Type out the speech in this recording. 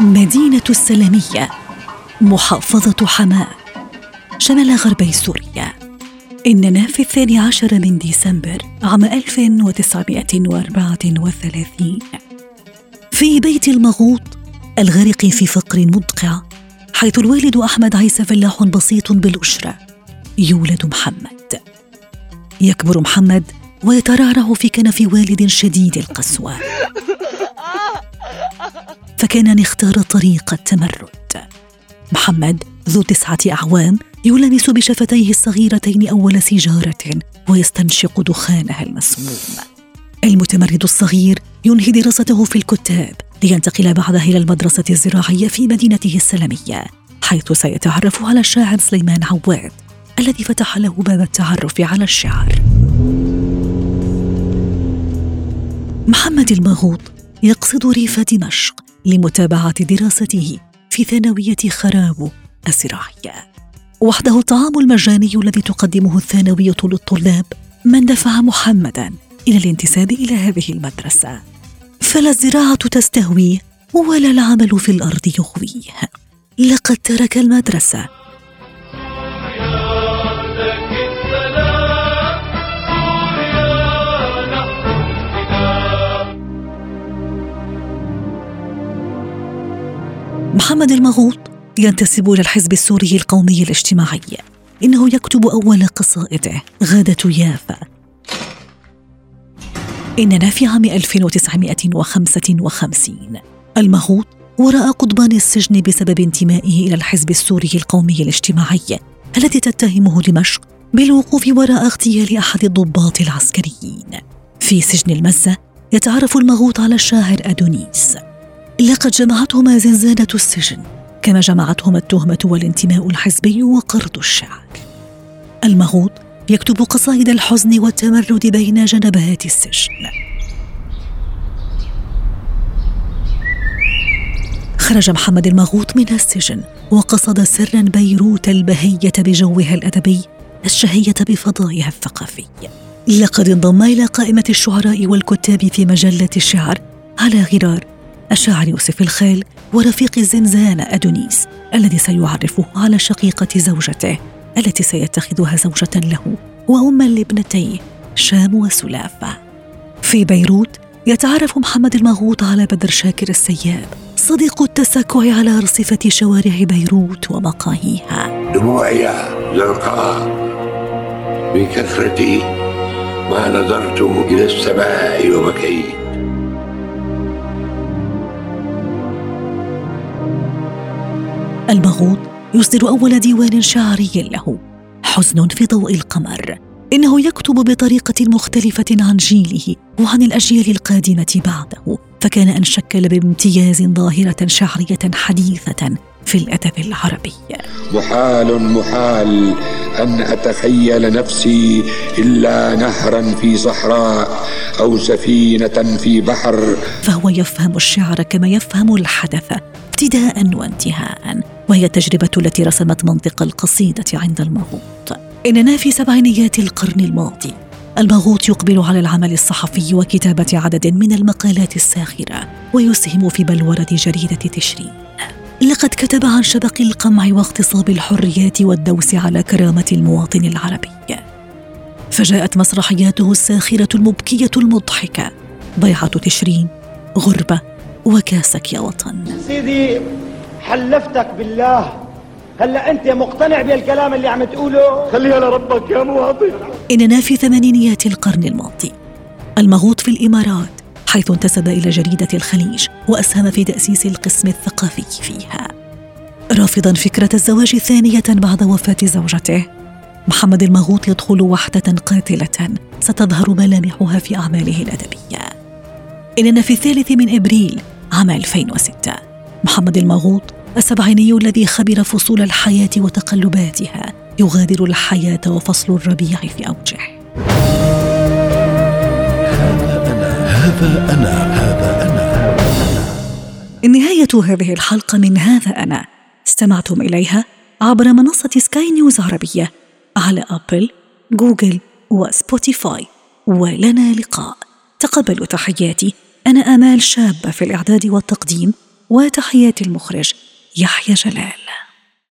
مدينة السلامية محافظة حماة شمال غربي سوريا. إننا في الثاني عشر من ديسمبر عام 1934 في بيت المغوط الغارق في فقر مدقع حيث الوالد أحمد عيسى فلاح بسيط بالأشرة يولد محمد. يكبر محمد ويترعرع في كنف والد شديد القسوة. فكان أن اختار طريق التمرد. محمد ذو تسعة أعوام يلامس بشفتيه الصغيرتين أول سيجارة ويستنشق دخانها المسموم. المتمرد الصغير ينهي دراسته في الكتاب لينتقل بعدها إلى المدرسة الزراعية في مدينته السلمية حيث سيتعرف على الشاعر سليمان عواد الذي فتح له باب التعرف على الشعر. محمد المغوط يقصد ريف دمشق لمتابعة دراسته في ثانوية خراب الزراعية وحده الطعام المجاني الذي تقدمه الثانوية للطلاب من دفع محمدا إلى الانتساب إلى هذه المدرسة. فلا الزراعة تستهويه ولا العمل في الأرض يغويه. لقد ترك المدرسة محمد المغوط ينتسب إلى الحزب السوري القومي الاجتماعي. إنه يكتب أول قصائده غادة يافا. إننا في عام 1955 المغوط وراء قضبان السجن بسبب انتمائه إلى الحزب السوري القومي الاجتماعي التي تتهمه دمشق بالوقوف وراء اغتيال أحد الضباط العسكريين. في سجن المزة يتعرف المغوط على الشاعر أدونيس. لقد جمعتهما زنزانة السجن كما جمعتهما التهمة والانتماء الحزبي وقرض الشعر المغوط يكتب قصائد الحزن والتمرد بين جنبات السجن. خرج محمد المغوط من السجن وقصد سرا بيروت البهية بجوها الأدبي الشهية بفضائها الثقافي. لقد انضم إلى قائمة الشعراء والكتاب في مجلة الشعر على غرار الشاعر يوسف الخيل ورفيق الزنزانة أدونيس الذي سيعرفه على شقيقة زوجته التي سيتخذها زوجة له وأما لابنتيه شام وسلافة. في بيروت يتعرف محمد المغوط على بدر شاكر السياب صديق التسكع على رصفة شوارع بيروت ومقاهيها. دموعي زرقاء بكثرة ما نظرت إلى السماء وبكيت المغوط يصدر أول ديوان شعري له حزن في ضوء القمر. إنه يكتب بطريقة مختلفة عن جيله وعن الأجيال القادمة بعده. فكان أن شكل بامتياز ظاهرة شعرية حديثة في الأدب العربي. محال محال أن أتخيل نفسي إلا نهرا في صحراء أو سفينة في بحر. فهو يفهم الشعر كما يفهم الحدث ابتداء وانتهاء. وهي التجربة التي رسمت منطق القصيدة عند المغوط. إننا في سبعينيات القرن الماضي المغوط يقبل على العمل الصحفي وكتابة عدد من المقالات الساخرة ويسهم في بلورة جريدة تشرين. لقد كتب عن شبق القمع واغتصاب الحريات والدوس على كرامة المواطن العربي. فجاءت مسرحياته الساخرة المبكية المضحكة ضيعة تشرين غربة وكاسك يا وطن. سيدي حلفتك بالله. هلا انت مقتنع بالكلام اللي عم تقوله؟ خليها لربك يا مواطن. إننا في ثمانينيات القرن الماضي. المغوط في الإمارات حيث انتسب إلى جريدة الخليج وأسهم في تأسيس القسم الثقافي فيها. رافضا فكرة الزواج ثانية بعد وفاة زوجته. محمد المغوط يدخل وحدة قاتلة. ستظهر ملامحها في أعماله الأدبية. إننا في الثالث من إبريل عام 2006 محمد المغوط السبعيني الذي خبر فصول الحياة وتقلباتها يغادر الحياة وفصل الربيع في أوجه. هذا أنا هذا أنا. نهاية هذه الحلقة من هذا أنا. استمعتم إليها عبر منصة سكاي نيوز عربية على أبل، جوجل وسبوتيفاي. ولنا لقاء. تقبلوا تحياتي. أنا آمال شابة في الإعداد والتقديم وتحيات المخرج. يحيى جلال.